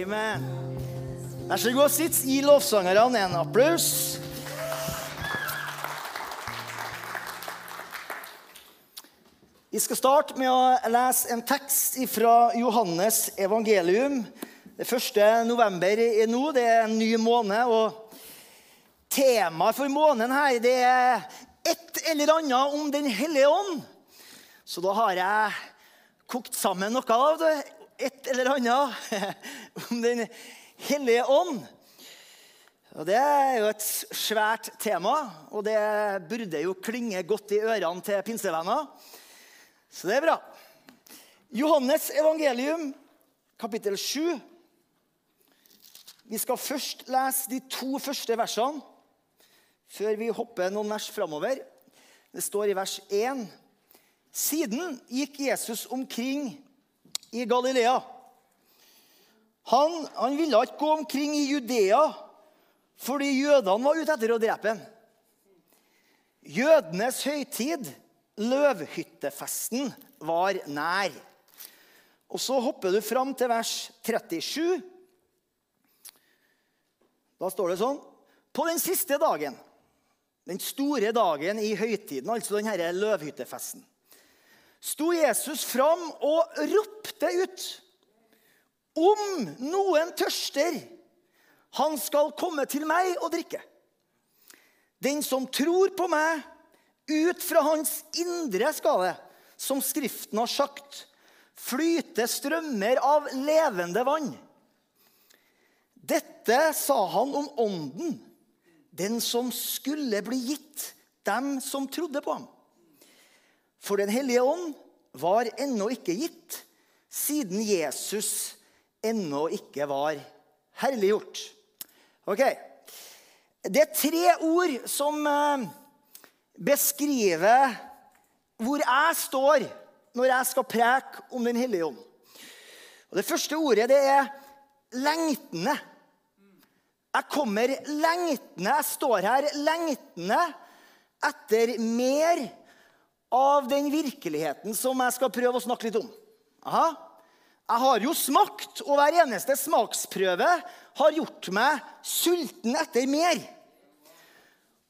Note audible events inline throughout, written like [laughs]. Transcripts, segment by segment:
Amen. Vær så god, sitt. Gi lovsangerne en applaus. Vi skal starte med å lese en tekst fra Johannes evangelium. Det første november er nå. Det er en ny måned. og Temaet for måneden her det er et eller annet om Den hellige ånd. Så da har jeg kokt sammen noe av det. Et eller annet [laughs] om Den hellige ånd. Og Det er jo et svært tema, og det burde jo klinge godt i ørene til pinsevenner. Så det er bra. Johannes evangelium, kapittel 7. Vi skal først lese de to første versene før vi hopper noen vers framover. Det står i vers 1. Siden gikk Jesus omkring i Galilea. Han, han ville ikke gå omkring i Judea fordi jødene var ute etter å drepe ham. Jødenes høytid, løvhyttefesten, var nær. Og Så hopper du fram til vers 37. Da står det sånn På den siste dagen, den store dagen i høytiden, altså denne løvhyttefesten, sto Jesus fram og ropte ut. Om noen tørster, han skal komme til meg og drikke. Den som tror på meg, ut fra hans indre skal det, som Skriften har sagt, flyte strømmer av levende vann. Dette sa han om ånden, den som skulle bli gitt dem som trodde på ham. For Den hellige ånd var ennå ikke gitt, siden Jesus ennå ikke var herliggjort. Ok, Det er tre ord som eh, beskriver hvor jeg står når jeg skal preke om Den hellige ånd. Og Det første ordet det er lengtende. Jeg kommer lengtende, jeg står her lengtende etter mer av den virkeligheten som jeg skal prøve å snakke litt om. Aha. Jeg har jo smakt, og hver eneste smaksprøve har gjort meg sulten etter mer.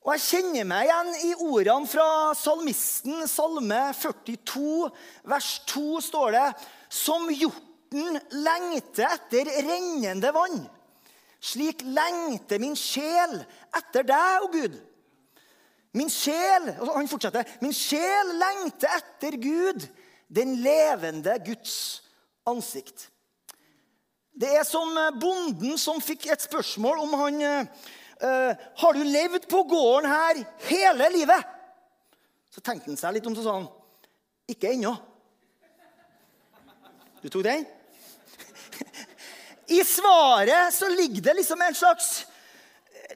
Og jeg kjenner meg igjen i ordene fra salmisten, salme 42, vers 2 står det Som hjorten lengter etter rennende vann. Slik lengter min sjel etter deg, å Gud. Min sjel og han fortsetter, min sjel lengter etter Gud, den levende Guds ansikt. Det er som bonden som fikk et spørsmål om han uh, Har du levd på gården her hele livet? Så tenkte han seg litt om så sa han, Ikke ennå. Du tok den? [laughs] I svaret så ligger det liksom en slags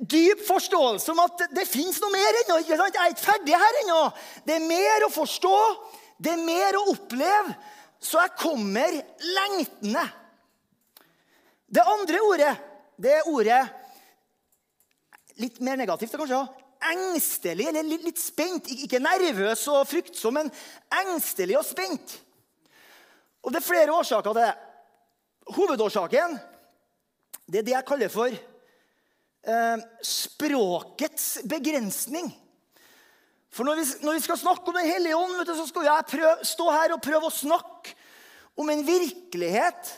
dyp forståelse om at det fins noe mer ennå. Jeg er ikke ferdig her ennå. Det er mer å forstå, det er mer å oppleve. Så jeg kommer lengtende. Det andre ordet, det er ordet Litt mer negativt, kanskje. Engstelig eller litt, litt spent. Ikke nervøs og fryktsom, men engstelig og spent. Og det er flere årsaker til det. Hovedårsaken det er det jeg kaller for eh, språkets begrensning. For når vi, når vi, skal snakke om Den hellige ånd, du, så skal jeg prøve, stå her og prøve å snakke om en virkelighet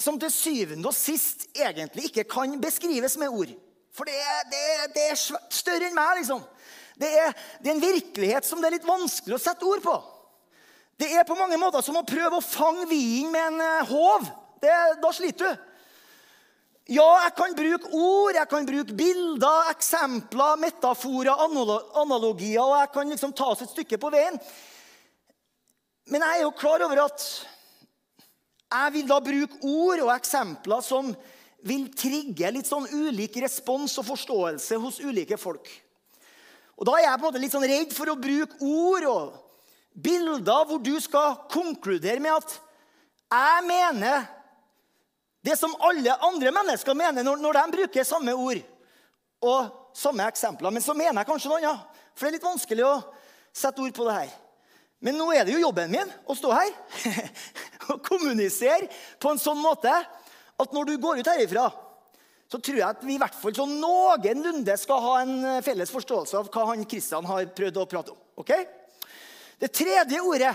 som til syvende og sist egentlig ikke kan beskrives med ord. For det er, det er, det er større enn meg, liksom. Det er, det er, en virkelighet som det er litt vanskelig å sette ord på. Det er på mange måter som å prøve å fange vinen med en eh, håv. da sliter du. Ja, jeg kan bruke ord, jeg kan bruke bilder, eksempler, metaforer, analogier, og jeg kan liksom ta oss et stykke på veien. Men jeg er jo klar over at jeg vil da bruke ord og eksempler som vil trigge litt sånn ulik respons og forståelse hos ulike folk. Og Da er jeg på en måte litt sånn redd for å bruke ord og bilder hvor du skal konkludere med at jeg mener det som alle andre mennesker mener når, når de bruker samme ord og samme eksempler. Men så mener jeg kanskje noe annet. For det er litt vanskelig å sette ord på det her. Men nå er det jo jobben min å stå her [laughs] og kommunisere på en sånn måte at når du går ut herifra, så tror jeg at vi i hvert fall så noenlunde skal ha en felles forståelse av hva han Kristian har prøvd å prate om. ok? Det tredje ordet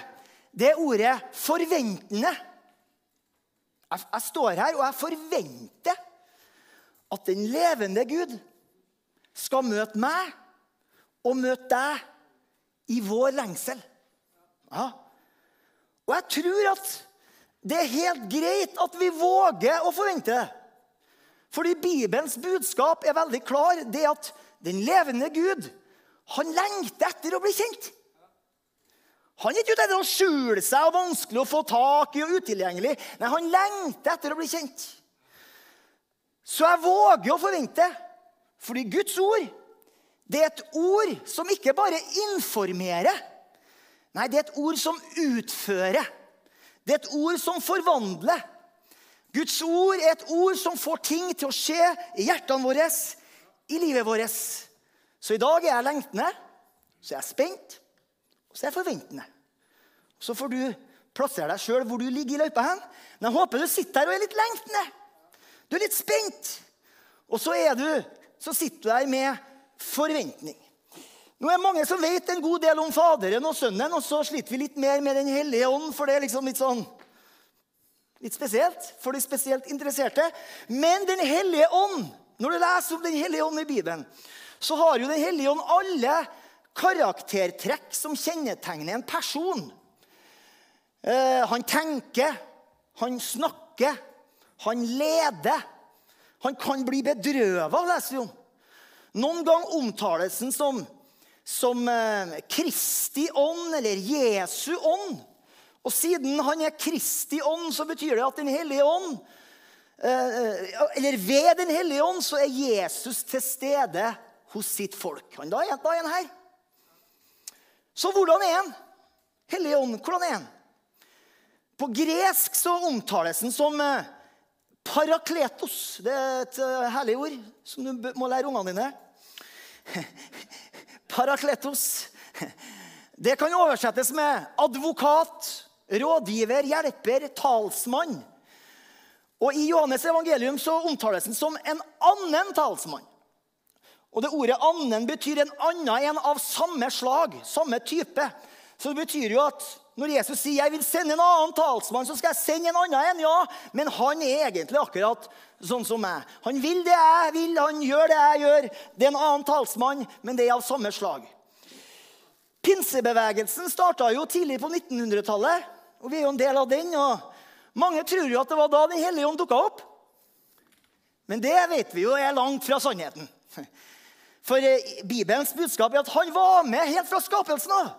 det er ordet 'forventende'. Jeg, jeg står her, og jeg forventer at den levende Gud skal møte meg og møte deg i vår lengsel. Ja. Og jeg tror at det er helt greit at vi våger å forvente det. Fordi Bibelens budskap er veldig klar. Det at den levende Gud han lengter etter å bli kjent. Han er ikke ute etter å skjule seg og vanskelig å få tak i og utilgjengelig. Nei, han lengter etter å bli kjent. Så jeg våger å forvente, fordi Guds ord det er et ord som ikke bare informerer. Nei, det er et ord som utfører. Det er et ord som forvandler. Guds ord er et ord som får ting til å skje i hjertene våre, i livet vårt. Så i dag er jeg lengtende, så jeg er spent, og så er jeg forventende. Så får du plassere deg sjøl hvor du ligger i løypa hen. Men jeg håper du sitter her og er litt lengtende. Du er litt spent. Og så, du, så sitter du der med forventning. Nå er det mange som vet en god del om Faderen og Sønnen, og så sliter vi litt mer med Den hellige ånd, for det er liksom litt sånn Litt spesielt for de spesielt interesserte. Men Den hellige ånd, når du leser om Den hellige ånd i Bibelen, så har jo Den hellige ånd alle karaktertrekk som kjennetegner en person. Eh, han tenker, han snakker, han leder. Han kan bli bedrøva, leser vi om. Noen ganger omtales han som, som eh, Kristi ånd eller Jesu ånd. Og siden han er Kristi ånd, så betyr det at Den hellige ånd eh, Eller ved Den hellige ånd så er Jesus til stede hos sitt folk. Han da er, han her. Så hvordan er han? Hellige ånd, hvordan er han? På gresk så omtales han som parakletos. Det er et herlig ord som du må lære ungene dine. [laughs] Parakletos. Det kan oversettes med advokat, rådgiver, hjelper, talsmann. Og I Johannes evangelium så omtales han som en annen talsmann. Og det Ordet 'annen' betyr en annen en av samme slag, samme type. Så det betyr jo at når Jesus sier 'jeg vil sende en annen talsmann', så skal jeg sende en annen en, ja. Men han er egentlig akkurat sånn som meg. Han vil det jeg vil, han gjør det jeg gjør. Det er en annen talsmann, men det er av samme slag. Pinsebevegelsen starta jo tidlig på 1900-tallet, og vi er jo en del av den. og Mange tror jo at det var da Den hellige ånd dukka opp. Men det vet vi jo er langt fra sannheten. For eh, Bibelens budskap er at han var med helt fra skapelsen av.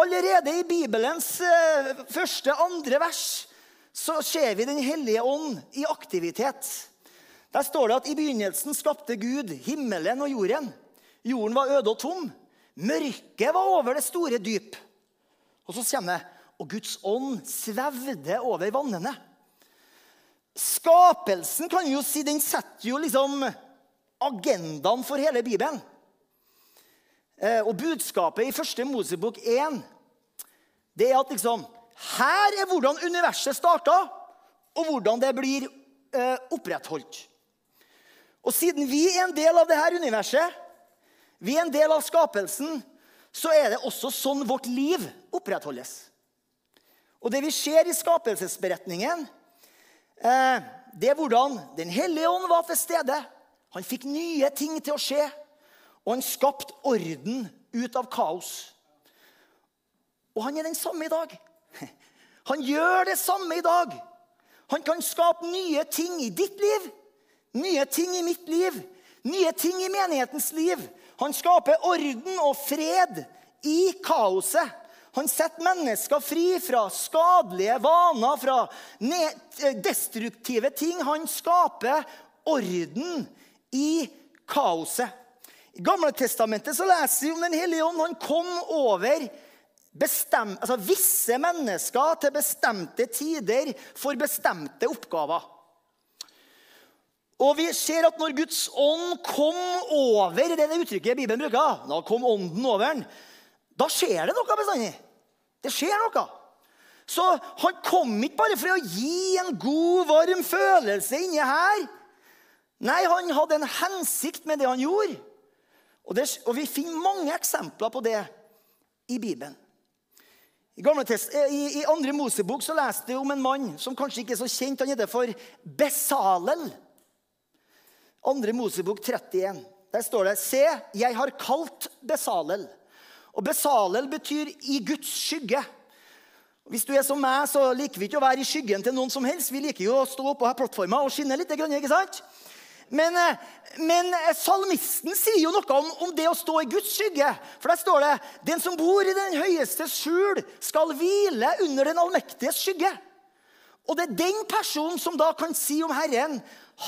Allerede i Bibelens eh, første, andre vers så ser vi Den hellige ånd i aktivitet. Der står det at i begynnelsen skapte Gud himmelen og jorden. Jorden var øde og tom. Mørket var over det store dyp. Og så kommer det og Guds ånd svevde over vannene. Skapelsen kan jo si, den setter jo liksom agendaen for hele Bibelen. Eh, og budskapet i første Mosebok 1 det er at liksom her er hvordan universet starta, og hvordan det blir eh, opprettholdt. Og siden vi er en del av dette universet, vi er en del av skapelsen, så er det også sånn vårt liv opprettholdes. Og det vi ser i skapelsesberetningen, eh, det er hvordan Den hellige ånd var til stede. Han fikk nye ting til å skje, og han skapte orden ut av kaos. Og han er den samme i dag. [laughs] Han gjør det samme i dag. Han kan skape nye ting i ditt liv, nye ting i mitt liv, nye ting i menighetens liv. Han skaper orden og fred i kaoset. Han setter mennesker fri fra skadelige vaner, fra destruktive ting. Han skaper orden i kaoset. I Gamle Testamentet så leser vi om Den hellige ånd. Han kom over Bestem, altså visse mennesker til bestemte tider for bestemte oppgaver. Og vi ser at når Guds ånd kom over det er det uttrykket Bibelen bruker, da kom ånden over den, da skjer det noe bestandig. Det skjer noe. Så han kom ikke bare for å gi en god, varm følelse inni her. Nei, han hadde en hensikt med det han gjorde. Og, det, og vi finner mange eksempler på det i Bibelen. I, eh, i, I, andre Mosebok så leste vi om en mann som kanskje ikke er så kjent. Han heter for Besalel. Andre Mosebok 31. Der står det Se, jeg har kalt Besalel. Og Besalel betyr 'i Guds skygge'. Hvis du er som meg, så liker vi ikke å være i skyggen til noen som helst. Vi liker jo å stå oppå plattforma og skinne litt. ikke sant? Men, eh, men, eh, salmisten sier jo noe om, om, det å stå i Guds skygge. For der står det den som bor i den høyeste skjul, skal hvile under den allmektiges skygge. Og det er den personen som da kan si om Herren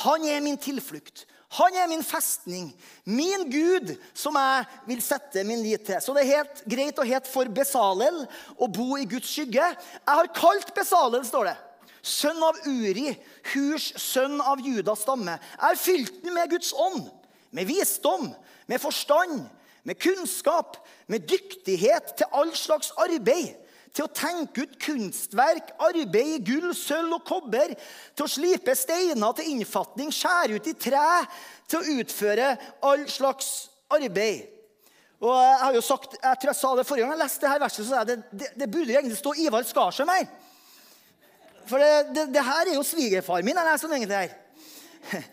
han er min tilflukt. Han er min festning, min Gud, som jeg vil sette min lit til. Så det er helt greit å hete for Besalel å bo i Guds skygge. Jeg har kalt Besalel, står det. Sønn av Uri, Hurs sønn av Judas stamme. er fylt med Guds ånd, med visdom, med forstand, med kunnskap, med dyktighet til all slags arbeid til å tenke ut kunstverk, arbeid i gull, sølv og kobber, til å slipe steiner til innfatning, skjære ut i tre, til å utføre all slags arbeid. Og Jeg har jo sagt, jeg tror jeg sa det forrige gang jeg leste dette verset, så sa jeg det, det, det burde egentlig stå Ivar Skarsheim her. For det, det, det, her er jo svigerfar min. er det som egentlig her. [laughs]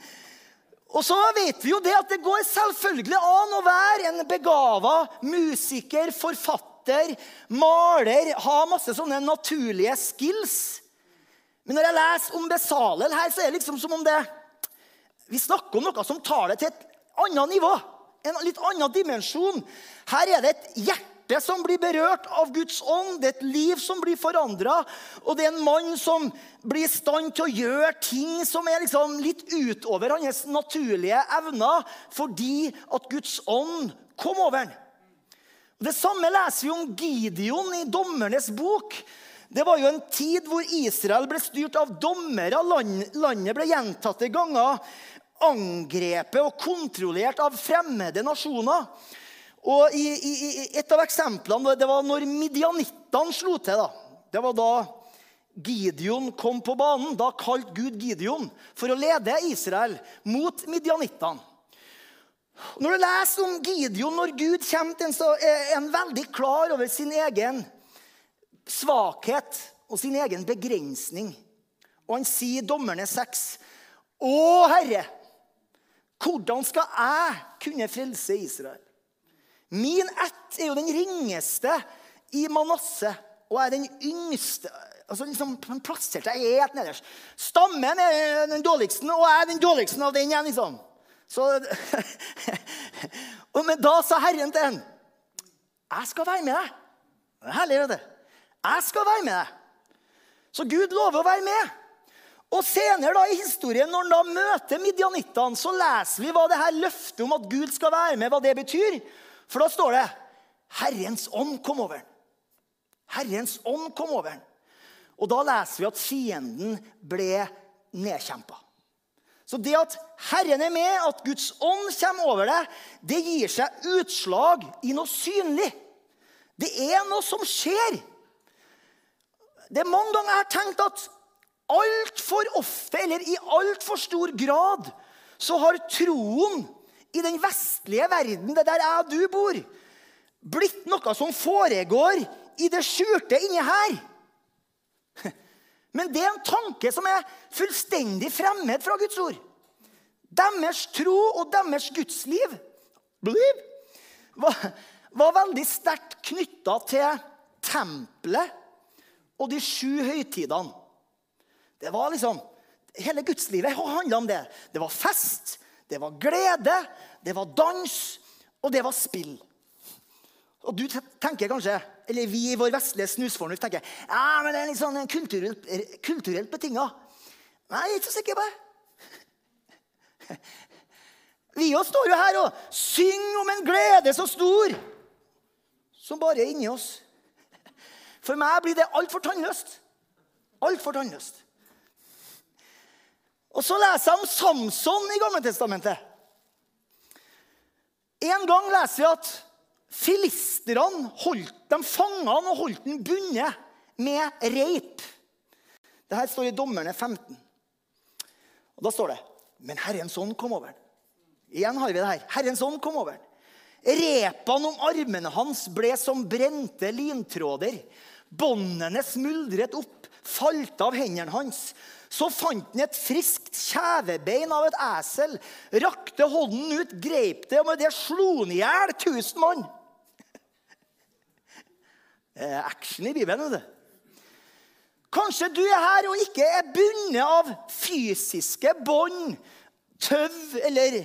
Og så vet vi jo det at det går selvfølgelig an å være en begava musiker, forfatter, maler, ha masse sånne naturlige skills. Men når jeg leser om Besalel her, så er det liksom som om det Vi snakker om noe som tar det til et annet nivå. En litt annen dimensjon. Her er det et hjerte som blir berørt av Guds ånd. Det er et liv som blir forandra. Og det er en mann som blir i stand til å gjøre ting som er liksom litt utover hans naturlige evner, fordi at Guds ånd kom over ham. Det samme leser vi om Gideon i Dommernes bok. Det var jo en tid hvor Israel ble styrt av dommere. Landet ble gjentatte ganger angrepet og kontrollert av fremmede nasjoner. Og i, i, Et av eksemplene det var når midjanittene slo til. da. Det var da Gideon kom på banen. Da kalte Gud Gideon for å lede Israel mot midjanittene. Når du leser om Gideon, når Gud kommer så er han veldig klar over sin egen svakhet og sin egen begrensning. Og han sier Dommerne 6.: Å, Herre, hvordan skal jeg kunne frelse Israel? Min ett er jo den ringeste i Manasseh og er den yngste altså liksom, Han plasserte seg helt nederst. Stammen er den dårligste, og jeg er den dårligste av den igjen. liksom. Så, [laughs] men da sa Herren til ham, 'Jeg skal være med deg.' Det er herlig, vet du. Jeg skal være med deg. Så Gud lover å være med. Og Senere da i historien, når han da møter midjanittene, så leser vi hva det her løftet om at Gud skal være med, hva det betyr. For da står det 'Herrens ånd kom over ham'. Herrens ånd kom over ham. Og da leser vi at fienden ble nedkjempa. Så det at Herren er med, at Guds ånd kommer over deg, det gir seg utslag i noe synlig. Det er noe som skjer. Det er mange ganger jeg har tenkt at altfor ofte, eller i altfor stor grad, så har troen i den vestlige verden, det der jeg og du bor, blitt noe som foregår i det skjulte inni her. Men det er en tanke som er fullstendig fremmed fra Guds ord. Deres tro og deres gudsliv var, var veldig sterkt knytta til tempelet og de sju høytidene. Det var liksom, Hele gudslivet handla om det. Det var fest, det var glede, det var dans, og det var spill. Og du tenker kanskje, eller vi i vår vestlige snusfornuft tenker ja, men det er litt sånn kulturelt, kulturelt betinga. Nei, jeg er ikke så sikker på det. [laughs] Vi òg står jo her og synger om en glede så stor som bare er inni oss. For meg blir det altfor tannløst. Altfor tannløst. Og så leser jeg om Samson i Gammeltestamentet. En gang leser jeg at Filisterne holdt dem fanga og holdt dem bundet med reip. Det her står i Dommerne 15. Og Da står det Men Herrens ånd kom over. Igjen har vi det her. Herrens ånd kom over ham. Repene om armene hans ble som brente lintråder. Båndene smuldret opp, falt av hendene hans. Så fant han et friskt kjevebein av et esel, rakte hånden ut, greip det, og med det slo han i hjel tusen mann. Action i Bibelen, du. Kanskje du er her og ikke er bundet av fysiske bånd, tøv eller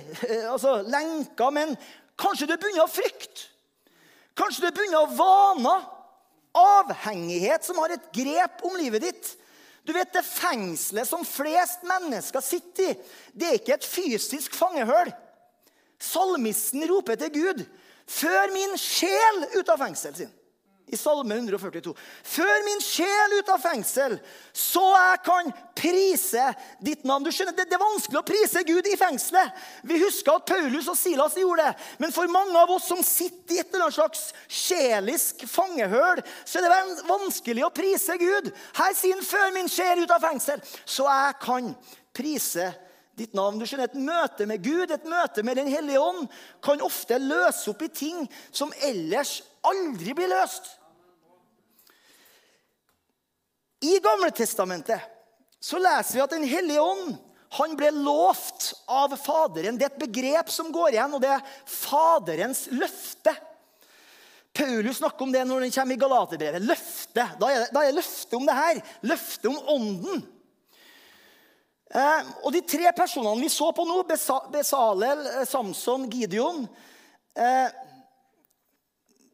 altså, lenker, men kanskje du er bundet av frykt. Kanskje du er bundet av vaner, avhengighet som har et grep om livet ditt. Du vet, Det fengselet som flest mennesker sitter i, det er ikke et fysisk fangehull. Salmisten roper til Gud, 'Før min sjel ut av fengselet sin' i Salme 142. Før min sjel ut av fengsel, så jeg kan prise ditt navn. Du skjønner, Det, det er vanskelig å prise Gud i fengselet. Vi husker at Paulus og Silas gjorde det. Men for mange av oss som sitter i et eller annet slags sjelisk fangehull, så er det vanskelig å prise Gud. Her sier han 'før min sjel ut av fengsel', så jeg kan prise ditt navn. Du skjønner, Et møte med Gud, et møte med Den hellige ånd, kan ofte løse opp i ting som ellers aldri blir løst. I Gamle Testamentet så leser vi at Den hellige ånd han ble lovt av Faderen. Det er et begrep som går igjen, og det er Faderens løfte. Paulus snakker om det når den kommer i Galaterbrevet. Løfte. Da er, det, da er løfte om det her. Løfte om ånden. Eh, og de tre personene vi så på nå, Besalel, eh, Samson, Gideon eh,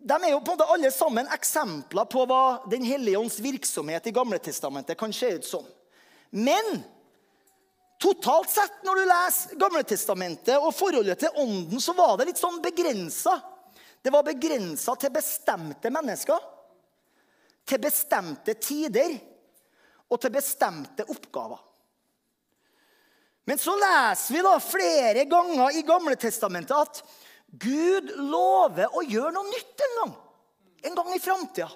de er jo på en måte alle sammen eksempler på hva Den hellige ånds virksomhet i Gamle Testamentet kan se ut som. Men totalt sett, når du leser Gamle Testamentet og forholdet til ånden, så var det litt sånn begrensa. Det var begrensa til bestemte mennesker, til bestemte tider og til bestemte oppgaver. Men så leser vi da flere ganger i Gamle Testamentet at Gud lover å gjøre noe nytt en gang. En gang i framtida.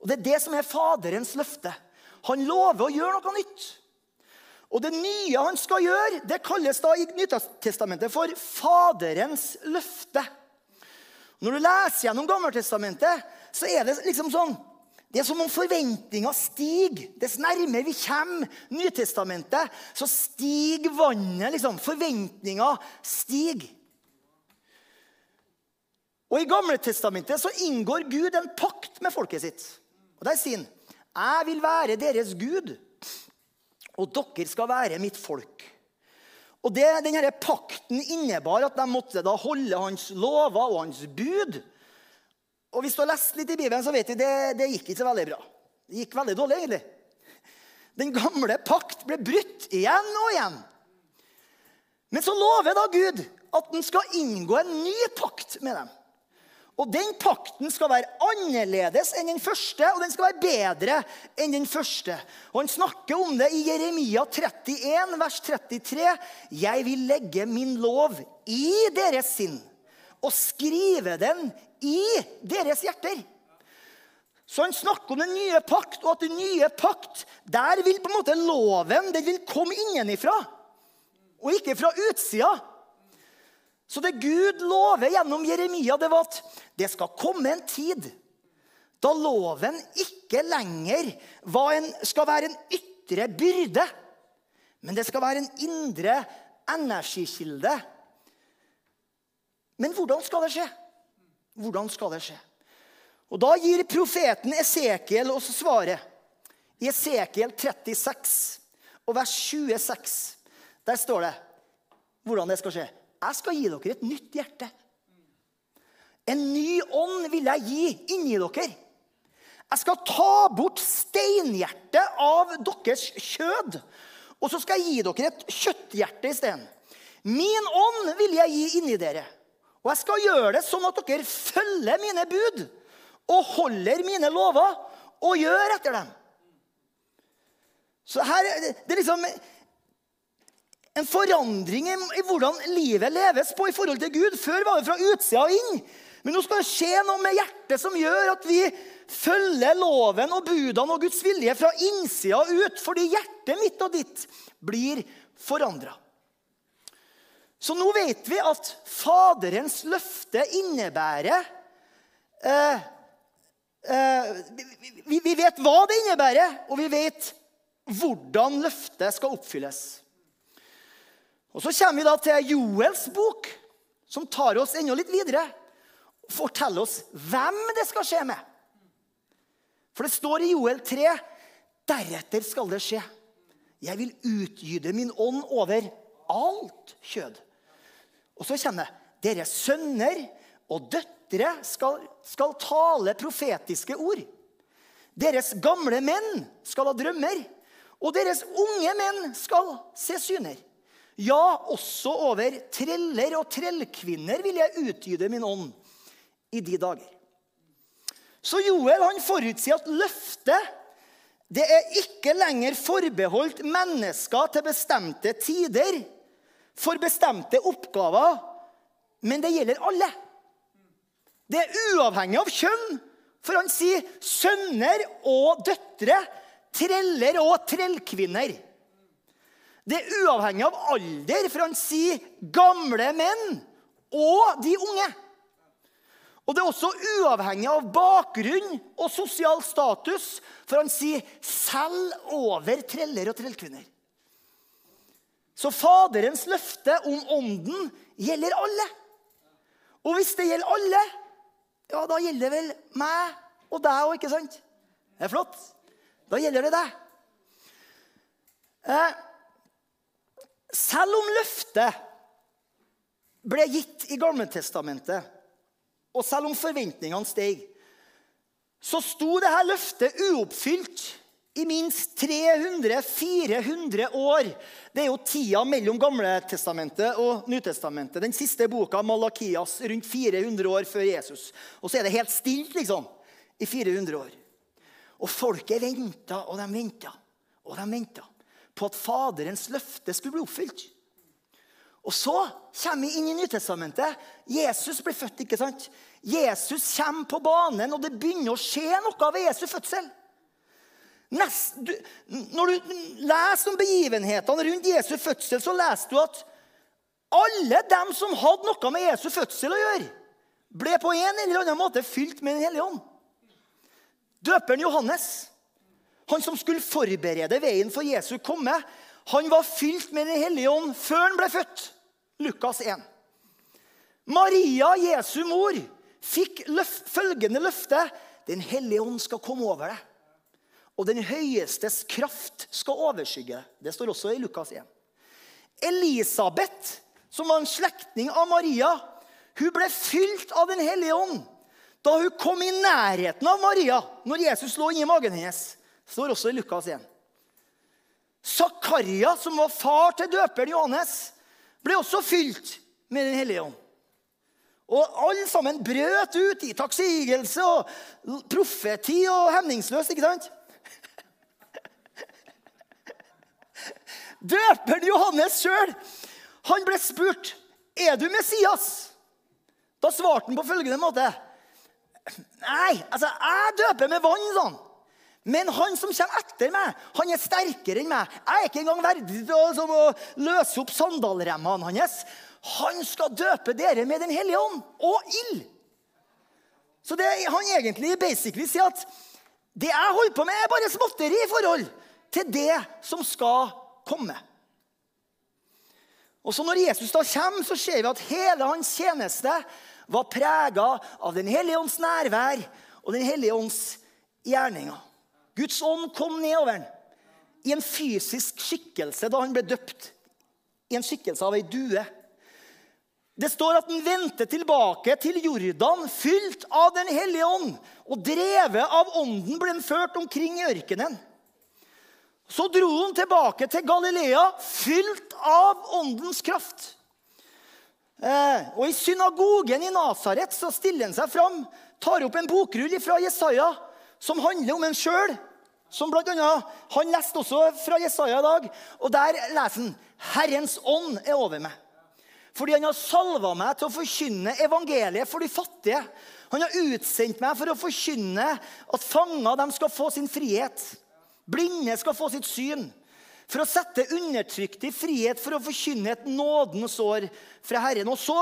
Og det er det som er Faderens løfte. Han lover å gjøre noe nytt. Og det nye han skal gjøre, det kalles da i Nytestamentet for Faderens løfte. Når du leser gjennom Gammeltestamentet, så er det liksom sånn Det er som om forventninga stiger. Dess nærmere vi kommer Nytestamentet, så stiger vannet. liksom. Forventninga stiger. Og I Gamle Testamentet så inngår Gud en pakt med folket sitt. Og Der sier han, 'Jeg vil være deres Gud, og dere skal være mitt folk'. Og det, denne Pakten innebar at de måtte da holde hans lover og hans bud. Og Hvis du har lest litt i Bibelen, så vet du det, det gikk ikke så veldig bra. Det gikk veldig dårlig, egentlig. Den gamle pakt ble brutt igjen og igjen. Men så lover da Gud at han skal inngå en ny pakt med dem. Og den pakten skal være annerledes enn den første, og den skal være bedre enn den første. Og Han snakker om det i Jeremia 31, vers 33. Jeg vil legge min lov i deres sinn og skrive den i deres hjerter. Så han snakker om den nye pakt, og at den nye pakt, der vil på en måte loven den vil komme innenifra, og ikke fra utsida. Så det Gud lover gjennom Jeremia, det var at det skal komme en tid da loven ikke lenger en, skal være en ytre byrde, men det skal være en indre energikilde. Men hvordan skal det skje? Hvordan skal det skje? Og Da gir profeten Esekiel oss svaret. I Esekiel 36 og vers 26 der står det hvordan det skal skje. Jeg skal gi dere et nytt hjerte. En ny ånd vil jeg gi inni dere. Jeg skal ta bort steinhjertet av deres kjød. Og så skal jeg gi dere et kjøtthjerte isteden. Min ånd vil jeg gi inni dere. Og jeg skal gjøre det sånn at dere følger mine bud og holder mine lover og gjør etter dem. Så her, det er liksom en forandring i, hvordan livet leves på i forhold til Gud. Før var det fra utsida og inn. Men nå skal det skje noe med hjertet som gjør at vi følger loven og budene og Guds vilje fra innsida ut, fordi hjertet mitt og ditt blir forandra. Så nå vet vi at Faderens løfte innebærer eh, eh, vi, vi vet hva det innebærer, og vi vet hvordan løftet skal oppfylles. Og Så kommer vi da til Joels bok, som tar oss enda litt videre. Og forteller oss hvem det skal skje med. For det står i Joel 3.: Deretter skal det skje. Jeg vil utgyde min ånd over alt kjød. Og så kommer det. Deres sønner og døtre skal, skal tale profetiske ord. Deres gamle menn skal ha drømmer, og deres unge menn skal se syner. Ja, også over treller og trellkvinner vil jeg utgyde min ånd i de dager. Så Joel han forutsier at løftet det er ikke lenger forbeholdt mennesker til bestemte tider for bestemte oppgaver, men det gjelder alle. Det er uavhengig av kjønn, for han sier sønner og døtre, treller og trellkvinner. Det er uavhengig av alder, for han sier gamle menn og de unge. Og det er også uavhengig av bakgrunn og sosial status, for han sier selv over treller og trellkvinner. Så Faderens løfte om ånden gjelder alle. Og hvis det gjelder alle, ja, da gjelder det vel meg og deg òg, ikke sant? Det er flott. Da gjelder det deg. Eh, selv om løftet ble gitt i Gamletestamentet, og selv om forventningene steg, så sto dette løftet uoppfylt i minst 300-400 år. Det er jo tida mellom Gamletestamentet og Nytestamentet. Den siste boka, Malakias, rundt 400 år før Jesus. Og så er det helt stilt liksom, i 400 år. Og folket venta og de venta og de venta på at Faderens løfte skulle bli oppfylt. Og så kommer vi inn i Nytestamentet. Jesus blir født. ikke sant? Jesus kommer på banen, og det begynner å skje noe ved Jesu fødsel. Nest, du, når du leser om begivenhetene rundt Jesu fødsel, så leser du at alle dem som hadde noe med Jesu fødsel å gjøre, ble på en eller annen måte fylt med Den hellige ånd. Døperen Johannes han som skulle forberede veien for Jesu komme, han var fylt med Den hellige ånd før han ble født. Lukas 1. Maria, Jesu mor, fikk løft, følgende løfte. Den hellige ånd skal komme over deg. Og den høyestes kraft skal overskygge. deg. Det står også i Lukas 1. Elisabeth, som var en slektning av Maria, hun ble fylt av Den hellige ånd da hun kom i nærheten av Maria når Jesus lå inni magen hennes Det står også i Lukas 1. Zakaria, som var far til døperen Johannes, ble også fylt med Den hellige ånd. Og alle sammen brøt ut i takksigelse og profeti og hemningsløst, ikke sant? [laughs] Døperen Johannes sjøl ble spurt er du Messias. Da svarte han på følgende måte. Nei, altså, jeg døper med vann, sånn. Men han som kommer etter meg, han er sterkere enn meg. Jeg er ikke engang verdig til å, liksom, løse opp sandalremmene hans. Han skal døpe dere med Den hellige ånd og ild. Så det han egentlig basically sier at det jeg holder på med, er bare småtteri i forhold til det som skal komme. Og så Når Jesus da kommer, så ser vi at hele hans tjeneste var prega av Den hellige ånds nærvær og Den hellige ånds gjerninger. Guds ånd kom nedover ham i en fysisk skikkelse da han ble døpt. I en skikkelse av ei due. Det står at han vendte tilbake til Jordan, fylt av Den hellige ånd. Og drevet av ånden ble han ført omkring i ørkenen. Så dro han tilbake til Galilea, fylt av åndens kraft. Eh, og I synagogen i Nasaret så stiller han seg fram, tar opp en bokrull fra Jesaja som handler om en sjøl. Som blant annet, Han leste også fra Jesaja i dag, og der leser han Herrens ånd er over meg. Fordi han har salva meg til å forkynne evangeliet for de fattige. Han har utsendt meg for å forkynne at fanger skal få sin frihet. Blinde skal få sitt syn. For å sette undertrykte i frihet, for å forkynne et nådens år fra Herren. Og så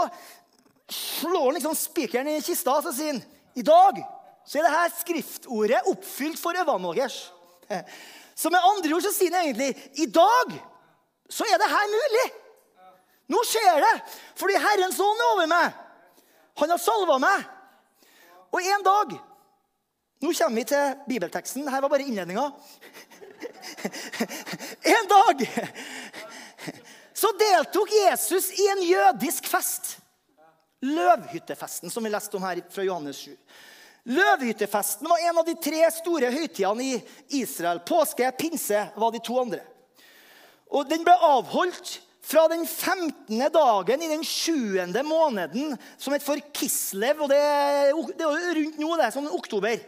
slår han liksom spikeren i kista og sier han, i dag så er dette skriftordet oppfylt for øvanågers. Så med andre ord så sier han egentlig i dag så er det her mulig. Nå skjer det, fordi Herrens ånd er over meg. Han har salva meg. Og en dag Nå kommer vi til bibelteksten. Her var bare innledninga. [laughs] En dag så deltok Jesus i en jødisk fest. Løvhyttefesten, som vi leste om her fra Johannes 7. Løvhyttefesten var en av de tre store høytidene i Israel. Påske, pinse var de to andre. Og Den ble avholdt fra den 15. dagen i den 7. måneden, som het for Kislev. og Det, det er rundt nå, det, sånn oktober.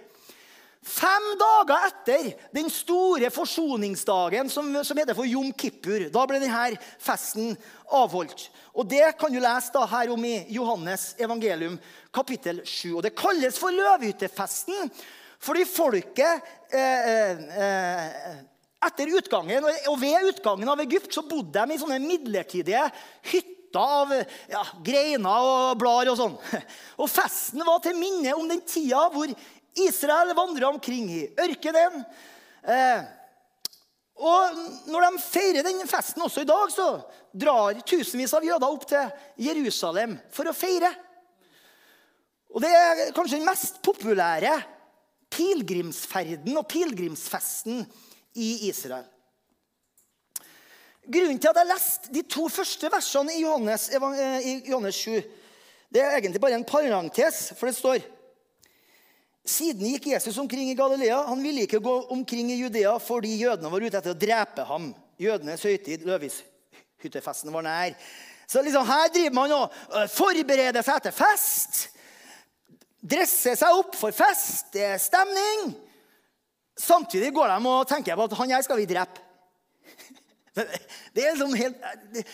Fem dager etter den store forsoningsdagen som, som heter for Jom Kippur, da ble denne festen avholdt. Og Det kan du lese da her om i Johannes evangelium kapittel 7. Og Det kalles for løvehyttefesten fordi folket eh, eh, eh etter utgangen, og Ved utgangen av Egypt så bodde de i sånne midlertidige hytter av ja, greiner og blader og sånn. [laughs] Og Festen var til minne om den tida hvor Israel vandra omkring i ørkenen. Eh, og når de feirer den festen også i dag, så drar tusenvis av jøder opp til Jerusalem for å feire. Og Det er kanskje den mest populære pilegrimsferden og pilegrimsfesten i Israel. Grunnen til at jeg leste de to første versene i Johannes, eh, i Johannes 7, det er egentlig bare en parentes, for det står Siden gikk Jesus omkring i Galilea. Han ville ikke gå omkring i Judea fordi jødene var ute etter å drepe ham. Jødenes høytid, løvishyttefesten, var nær. Så liksom her driver man og øh, forbereder seg til fest. Dresser seg opp for fest. Det er stemning. Samtidig går de og tenker på at han her skal vi drepe. [laughs] Det er liksom helt,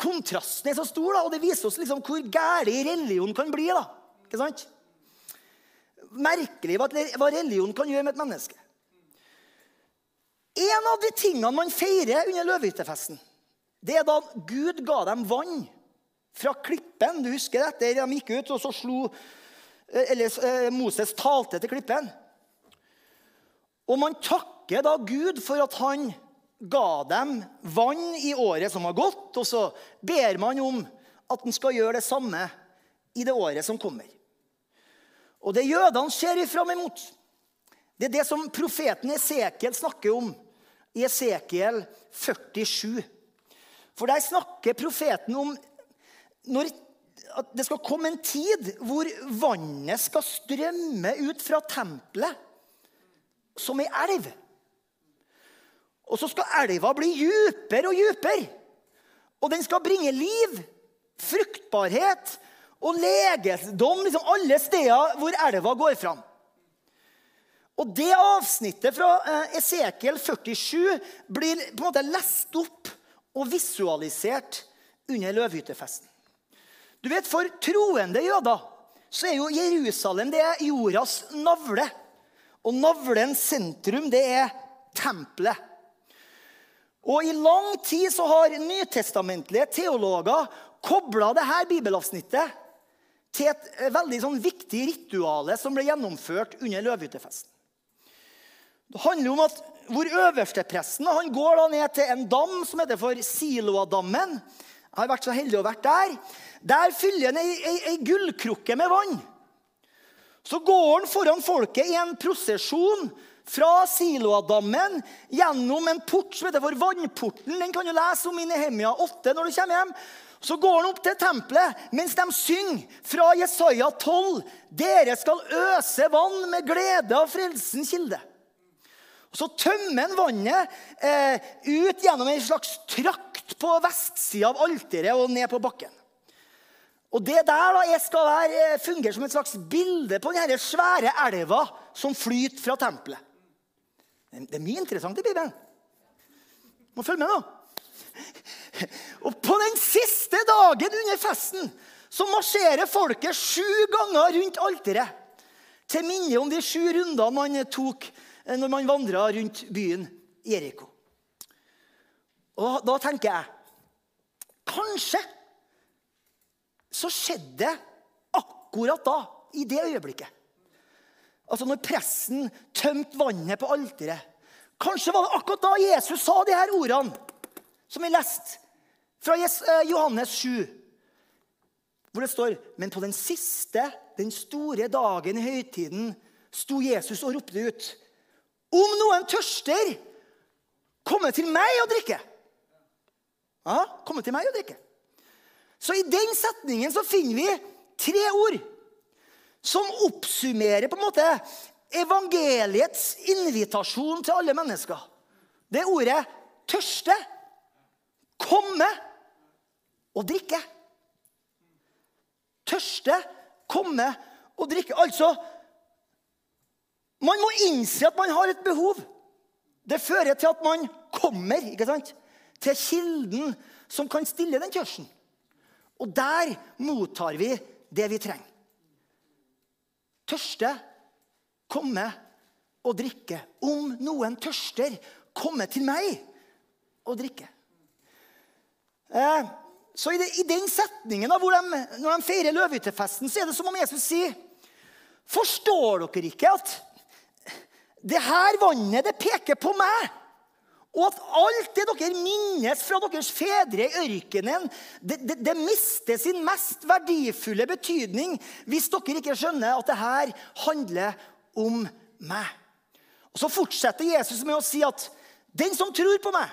kontrasten er så stor, da, og det viser oss liksom hvor gæren religion kan bli. da. Ikke sant? Merkelig hva religion kan gjøre med et menneske. En av de tingene man feirer under løvehyttefesten, det er da Gud ga dem vann fra klippen. Du husker dette? De gikk ut, og så slo eller eh, Moses talte til klippen. Og man takker da Gud for at han ga dem vann i året som har gått, og så ber man om at han skal gjøre det samme i det året som kommer. Og det jødene ser fram imot, det er det som profeten Esekiel snakker om i Esekiel 47. For der snakker profeten om at det skal komme en tid hvor vannet skal strømme ut fra tempelet som ei elv. Og så skal elva bli djupere og djupere. Og den skal bringe liv, fruktbarhet og legedom liksom alle steder hvor elva går fram. Og Det avsnittet fra eh, Esekiel 47 blir på en måte lest opp og visualisert under løvhyttefesten. Du vet, For troende jøder så er jo Jerusalem det er jordas navle. Og navlens sentrum, det er tempelet. Og I lang tid så har nytestamentlige teologer kobla dette bibelavsnittet til et veldig sånn viktig rituale som ble gjennomført under løvehyttefesten. Det handler om at hvor øverstepresten han går da ned til en dam som heter for Siloadammen. Jeg har vært så heldig å vært der. Der fyller han ei, ei, ei gullkrukke med vann. Så går han foran folket i en prosesjon fra Siloadammen gjennom en port som heter for Vannporten. Den kan du lese om i Nehemia 8 når du kommer hjem. Så går han opp til tempelet mens de synger fra Jesaja 12. Dere skal øse vann med glede av frelsens kilde. Og Så tømmer han vannet eh, ut gjennom en slags trakt på vestsida av alteret og ned på bakken. Og Det der da, skal være, fungerer fungere som et slags bilde på denne svære elva som flyter fra tempelet. Det er mye interessant i Bibelen. Må følge med, nå. Og på den siste dagen under festen så marsjerer folket sju ganger rundt alteret. Til minne om de sju rundene man tok eh, når man vandra rundt byen Jeriko. Og da tenker jeg Kanskje så skjedde det akkurat da, i det øyeblikket. Altså når pressen tømte vannet på alteret. Kanskje var det akkurat da Jesus sa de her ordene som vi leste fra eh, Johannes 7, hvor det står Men på den siste, den store dagen i høytiden sto Jesus og ropte ut. Om noen tørster, komme til meg og drikke. Ja, komme til meg og drikke. Så i den setningen så finner vi tre ord som oppsummerer på en måte evangeliets invitasjon til alle mennesker. Det ordet 'tørste', 'komme' og 'drikke'. Tørste, komme og drikke. Altså Man må innse at man har et behov. Det fører til at man kommer ikke sant? til kilden som kan stille den tørsten. Og der mottar vi det vi trenger. Tørste, komme og drikke. Om noen tørster, komme til meg og drikke. Eh, så i, i, den setningen hvor de, når de feirer løvehyttefesten, så er det som om Jesus sier Forstår dere ikke at det her vannet, det peker på meg? Og at alt det dere minnes fra deres fedre i ørkenen, det, det, det, mister sin mest verdifulle betydning hvis dere ikke skjønner at det her handler om meg. Og Så fortsetter Jesus med å si at den som tror på meg,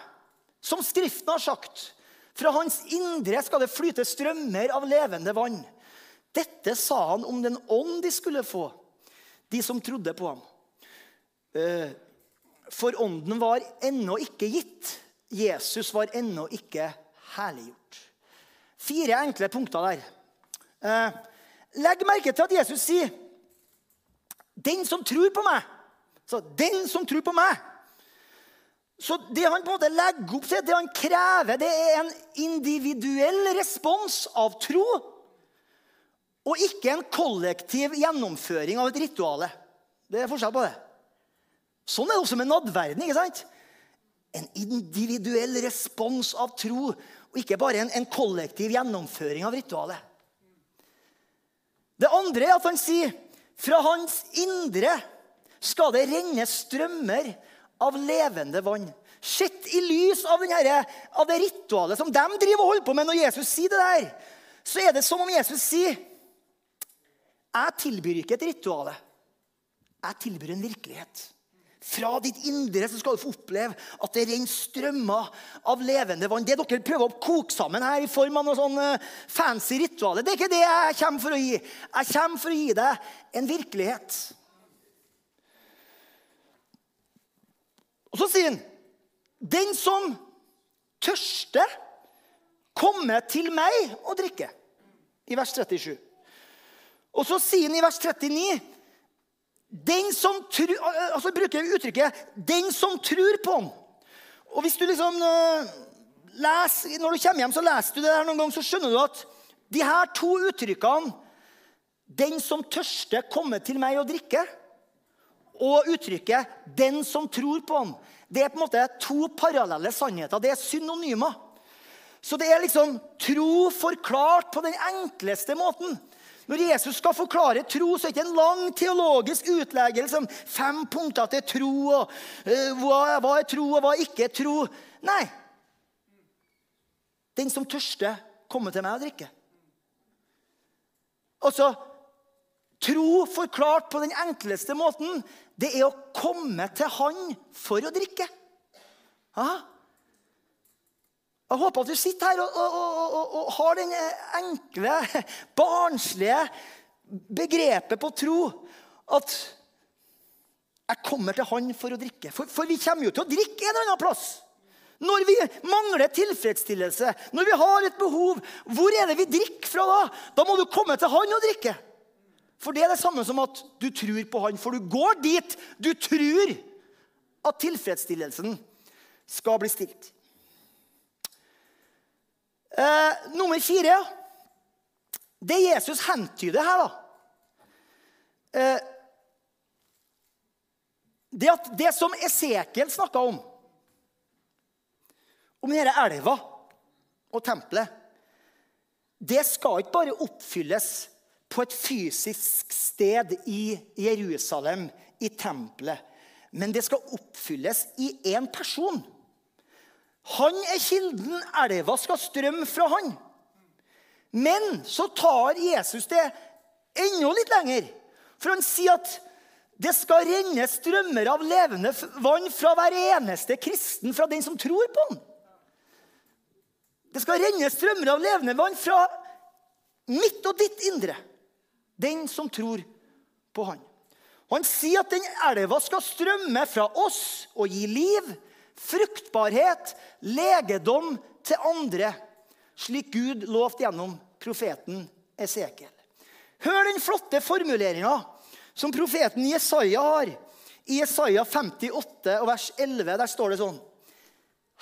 som Skriften har sagt, fra hans indre skal det flyte strømmer av levende vann. Dette sa han om den ånd de skulle få, de som trodde på ham. Eh, for ånden var ennå ikke gitt. Jesus var ennå ikke herliggjort. Fire enkle punkter der. Eh, legg merke til at Jesus sier 'Den som tror på meg'. Så 'Den som tror på meg'. Så det han på en måte legger opp til, det han krever, det er en individuell respons av tro. Og ikke en kollektiv gjennomføring av et rituale. Det er forskjell på det. Sånn er det også med nadverden. ikke sant? En individuell respons av tro, og ikke bare en, en kollektiv gjennomføring av ritualet. Det andre er at han sier fra hans indre skal det renne strømmer av levende vann. Sett i lys av, denne, av, det ritualet som de driver og holder på med når Jesus sier det der, så er det som om Jesus sier Jeg tilbyr ikke et rituale. Jeg tilbyr en virkelighet. Fra ditt indre så skal du få oppleve at det renner strømmer av levende vann. Det dere prøver å koke sammen her i form av noe sånn eh, fancy ritualer, det er ikke det jeg kommer for å gi. Jeg kommer for å gi deg en virkelighet. Og så sier han Den som tørster, komme til meg og drikke. I vers 37. Og så sier han i vers 39 den som tru, altså bruker uttrykket 'den som tror på ham'. Og hvis du liksom uh, leser, Når du kommer hjem, så leser du det der noen gang, så skjønner du at de her to uttrykkene 'Den som tørster, komme til meg og drikke', og uttrykket 'den som tror på ham', det er på en måte to parallelle sannheter. Det er synonymer. Så det er liksom tro forklart på den enkleste måten. Når Jesus skal forklare tro, så er det ikke en lang teologisk utleggelse om fem punkter til tro. og uh, hva, hva, er tro, og hva er ikke tro. Nei. Den som tørster, kommer til meg og drikker. Altså, Tro forklart på den enkleste måten, det er å komme til Han for å drikke. Ja. Jeg håper at du sitter her og, og, og, og har den enkle, barnslige begrepet på tro at jeg kommer til Han for å drikke. For, for, vi kommer jo til å drikke en eller annen plass. Når vi mangler tilfredsstillelse, når vi har et behov, hvor er det vi drikker fra da? Da må du komme til Han og drikke. For det er det samme som at du tror på Han. For du går dit du tror at tilfredsstillelsen skal bli stilt. Eh, nummer fire. Det Jesus hentyder her, da eh, Det at det som Esekiel snakka om, om denne elva og tempelet, det skal ikke bare oppfylles på et fysisk sted i Jerusalem, i tempelet. Men det skal oppfylles i én person. Han er kilden. Elva skal strømme fra han. Men så tar Jesus det enda litt lenger. For han sier at det skal renne strømmer av levende vann fra hver eneste kristen, fra den som tror på ham. Det skal renne strømmer av levende vann fra mitt og ditt indre. Den som tror på han. Han sier at den elva skal strømme fra oss og gi liv, fruktbarhet, legedom til andre, slik Gud lovte gjennom profeten Esekiel. Hør den flotte formuleringa som profeten Jesaja har. I Jesaja 58 og vers 11 der står det sånn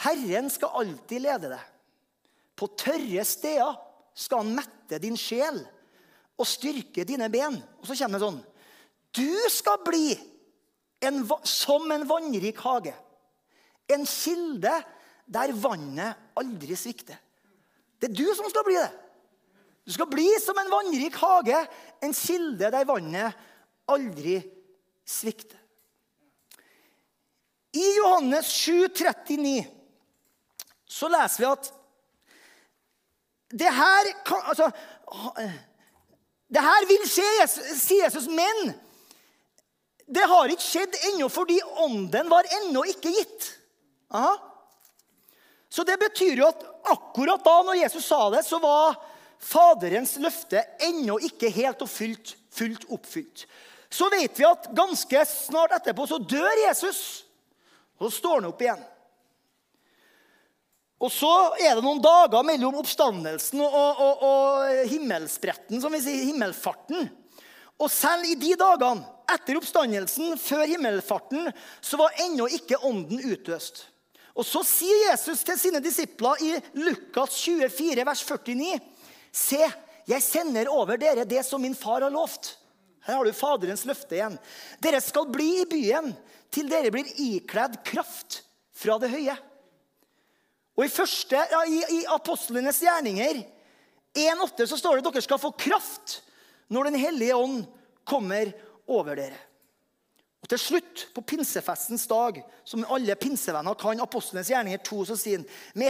Herren skal alltid lede deg. På tørre steder skal han mette din sjel og styrke dine ben. Og så kommer det sånn Du skal bli en, som en vannrik hage. En kilde der vannet aldri svikter. Det er du som skal bli det. Du skal bli som en vannrik hage, en kilde der vannet aldri svikter. I Johannes 7, 39 så leser vi at det her, altså, det her vil skje, sier Jesus, men det har ikke skjedd ennå fordi ånden var ennå ikke gitt. Aha. Så det betyr jo at akkurat da når Jesus sa det, så var Faderens løfte ennå ikke helt og fullt, fullt oppfylt. Så vet vi at ganske snart etterpå så dør Jesus. Og så står han opp igjen. Og så er det noen dager mellom oppstandelsen og, og, og himmelspretten, som vi sier, himmelfarten. Og selv i de dagene etter oppstandelsen, før himmelfarten, så var ennå ikke ånden utøst. Og så sier Jesus til sine disipler i Lukas 24, vers 49.: Se, jeg sender over dere det som min far har lovt. Her har du Faderens løfte igjen. Dere skal bli i byen til dere blir ikledd kraft fra det høye. Og I, første, ja, i, i apostlenes gjerninger 1,8 så står det at dere skal få kraft når Den hellige ånd kommer over dere. Og Til slutt, på pinsefestens dag, som alle pinsevenner kan, apostlenes gjerninger 2, så sier han,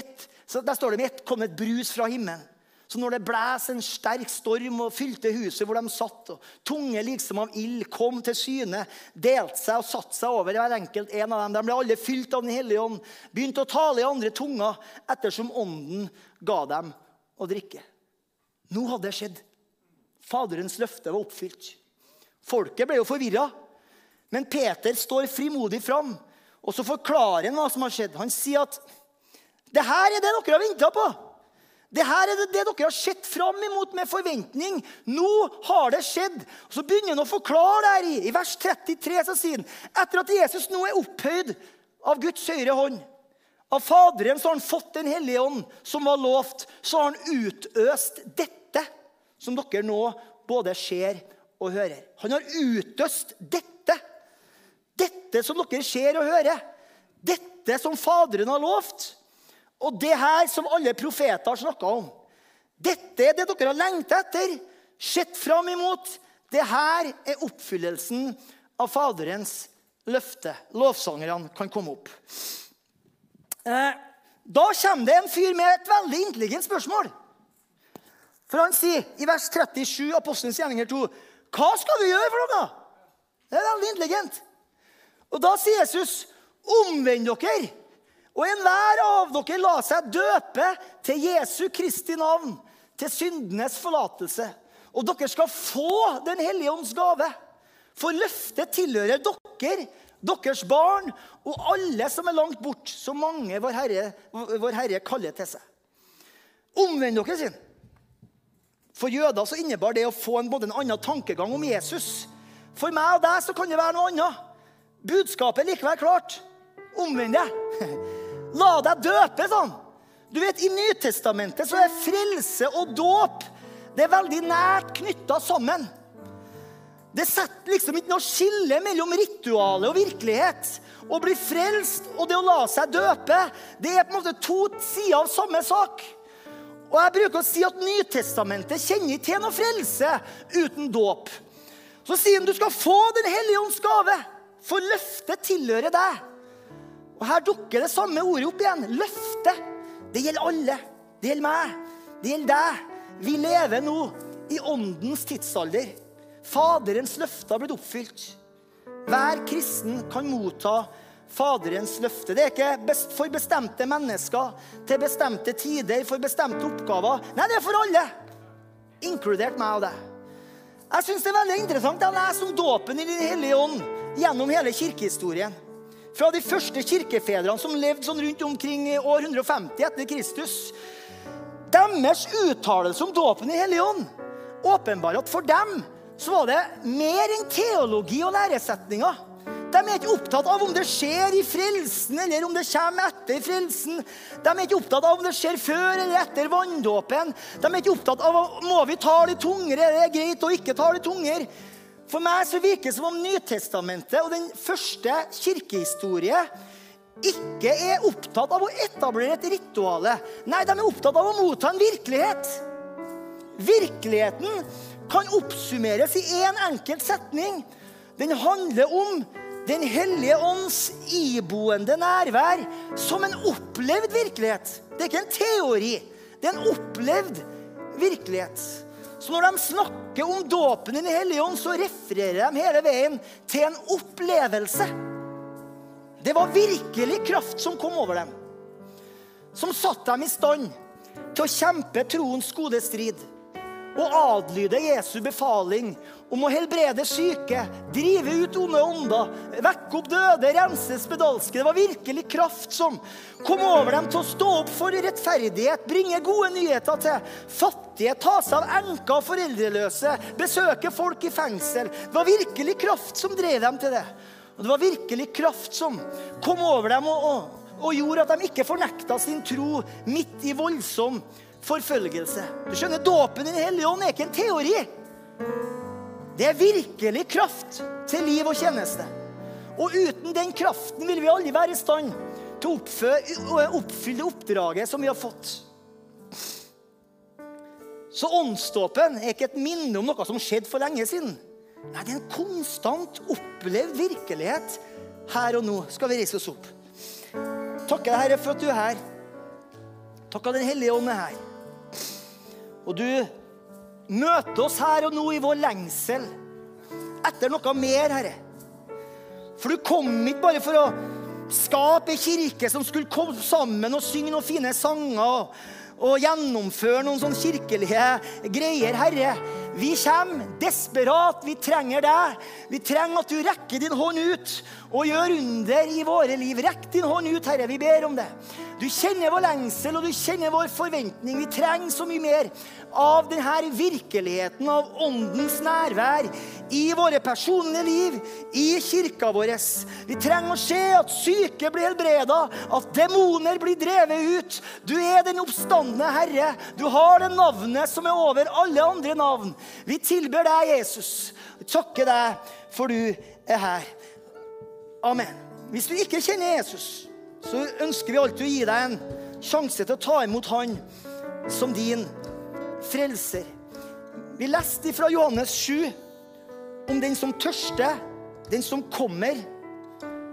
der står det med ett kom et brus fra himmelen. Så når det blæs en sterk storm og fylte huset hvor de satt, og tunge liksom av ild kom til syne, delte seg og satte seg over hver enkelt en av dem. De ble alle fylt av Den hellige ånd, begynte å tale i andre tunger ettersom ånden ga dem å drikke. Nå hadde det skjedd. Faderens løfte var oppfylt. Folket ble jo forvirra. Men Peter står frimodig fram, og så forklarer han hva som har skjedd. Han sier at det her er det dere har venta på. Det her er det, det dere har sett fram imot med forventning. Nå har det skjedd. Så begynner han å forklare det her i, i vers 33. så sier han, Etter at Jesus nå er opphøyd av Guds høyre hånd, av Faderen, så har han fått Den hellige ånd, som var lovt. Så har han utøst dette som dere nå både ser og hører. Han har utøst dette. Dette som dere ser og hører. Dette som Faderen har lovt. Og det her som alle profeter har snakka om. Dette er det dere har lengta etter, sett fram imot. Det her er oppfyllelsen av Faderens løfte. Lovsangerne kan komme opp. Eh, da kommer det en fyr med et veldig intelligent spørsmål. For han sier i vers 37 Apostelens gjerninger 2 Hva skal vi gjøre for noe? Det er veldig intelligent. Og da sier Jesus, omvend dere og enhver av dere la seg døpe til Jesu Kristi navn, til syndenes forlatelse. Og dere skal få Den hellige ånds gave. For løftet tilhører dere, deres barn og alle som er langt bort, så mange vår Herre, vår Herre kaller til seg. Omvend dere, sin. For jøder så innebar det å få en, en annen tankegang om Jesus. For meg og deg så kan det være noe annet. Budskapet er likevel klart. Omvend deg. [laughs] La deg døpe, sånn. Du vet, I Nytestamentet så er frelse og dåp det er veldig nært knytta sammen. Det setter liksom ikke noe skille mellom ritualet og virkelighet. Å bli frelst og det å la seg døpe det er på en måte to sider av samme sak. Og jeg bruker å si at Nytestamentet kjenner til noe frelse uten dåp. Så sier han du skal få Den hellige ånds gave, for løftet tilhører deg. Og Her dukker det samme ordet opp igjen. Løfte. Det gjelder alle. Det gjelder meg. Det gjelder deg. Vi lever nå i åndens tidsalder. Faderens løfte har blitt oppfylt. Hver kristen kan motta Faderens løfte. Det er ikke for bestemte mennesker, til bestemte tider, for bestemte oppgaver. Nei, det er for alle, inkludert meg og deg. Jeg syns det er veldig interessant Jeg leser om dåpen i Den hellige ånd gjennom hele kirkehistorien. Fra de første kirkefedrene som levde sånn rundt omkring år 150 etter Kristus, deres uttalelse om dåpen i Hellig Ånd åpenbarer at for dem så var det mer enn teologi og læresetninger. De er ikke opptatt av om det skjer i frelsen eller om det kommer etter frelsen. De er ikke opptatt av om det skjer før eller etter vanndåpen. De er ikke opptatt av om må vi ta det tungere, eller er det greit å ikke ta i tungere. For meg så virker det som om Nytestamentet og den første kirkehistorie ikke er opptatt av å etablere et rituale. Nei, de er opptatt av å motta en virkelighet. Virkeligheten kan oppsummeres i én en enkelt setning. Den handler om Den hellige ånds iboende nærvær som en opplevd virkelighet. Det er ikke en teori. Det er en opplevd virkelighet. Så når de snakker om dåpen i Den hellige ånd, så refererer de hele veien til en opplevelse. Det var virkelig kraft som kom over dem, som satte dem i stand til å kjempe troens gode strid og adlyde Jesu befaling om å helbrede syke, drive ut onde ånder, vekke opp døde, rense spedalske. Det var virkelig kraft som kom over dem til å stå opp for rettferdighet, bringe gode nyheter til fattige, ta seg av enker og foreldreløse, besøke folk i fengsel. Det var virkelig kraft som drev dem til det. Og Det var virkelig kraft som kom over dem og, og, og gjorde at de ikke fornekta sin tro midt i voldsom forfølgelse. Du skjønner, Dåpen i Den hellige ånd er ikke en teori. Det er virkelig kraft til liv og tjeneste. Og uten den kraften vil vi aldri være i stand til å oppfylle oppdraget som vi har fått. Så åndsdåpen er ikke et minne om noe som skjedde for lenge siden. Nei, det er en konstant opplevd virkelighet her og nå. Skal vi reise oss opp? Takke deg, Herre, for at du er her. Takk at Den hellige ånd er her. Og du møter oss her og nå i vår lengsel etter noe mer, Herre. For du kom ikke bare for å skape ei kirke som skulle komme sammen og synge noen fine sanger og gjennomføre noen sånne kirkelige greier, Herre. Vi kommer desperat. Vi trenger deg. Vi trenger at du rekker din hånd ut og gjør under i våre liv. Rekk din hånd ut, Herre. Vi ber om det. Du kjenner vår lengsel, og du kjenner vår forventning. Vi trenger så mye mer av denne virkeligheten av åndens nærvær i våre personlige liv, i kirka vår. Vi trenger å se at syke blir helbreda, at demoner blir drevet ut. Du er den oppstandende Herre. Du har det navnet som er over alle andre navn. Vi tilber deg, Jesus. Vi takker deg for du er her. Amen. Hvis du ikke kjenner Jesus, så ønsker vi alltid å gi deg en sjanse til å ta imot Han som din frelser. Vi leste fra Johannes 7 om den som tørster, den som kommer,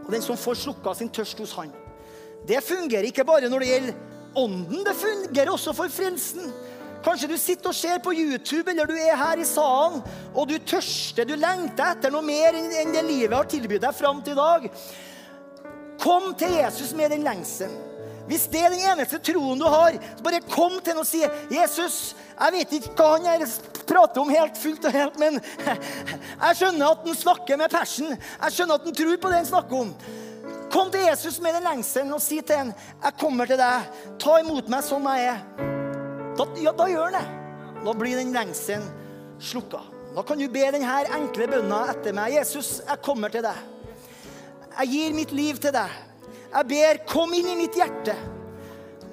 og den som får slukka sin tørst hos Han. Det fungerer ikke bare når det gjelder ånden, det fungerer også for frelsen. Kanskje du sitter og ser på YouTube, eller du er her i salen, og du tørster, du lengter etter noe mer enn det livet har tilbudt deg fram til i dag. Kom til Jesus med den lengselen. Hvis det er den eneste troen du har, så bare kom til ham og si 'Jesus, jeg vet ikke hva han her prater om helt fullt og helt, men [laughs] jeg skjønner at han snakker med passion. Jeg skjønner at han tror på det han snakker om. Kom til Jesus med den lengselen og si til ham 'Jeg kommer til deg. Ta imot meg som jeg er.' Da, ja, da gjør han det. Da blir den lengselen slukka. Da kan du be denne enkle bønna etter meg. Jesus, jeg kommer til deg. Jeg gir mitt liv til deg. Jeg ber, kom inn i mitt hjerte.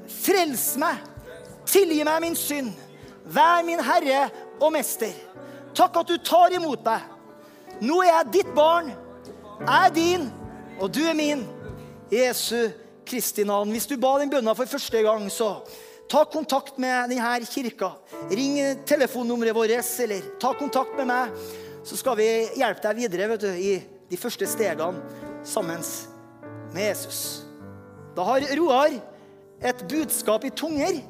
Frels meg. Tilgi meg min synd. Vær min Herre og Mester. Takk at du tar imot meg. Nå er jeg ditt barn. Jeg er din, og du er min. Jesu Kristi navn. Hvis du ba den bønna for første gang, så ta kontakt med denne kirka. Ring telefonnummeret vårt, eller ta kontakt med meg. Så skal vi hjelpe deg videre vet du, i de første stegene sammen med Jesus. Da har Roar et budskap i tunger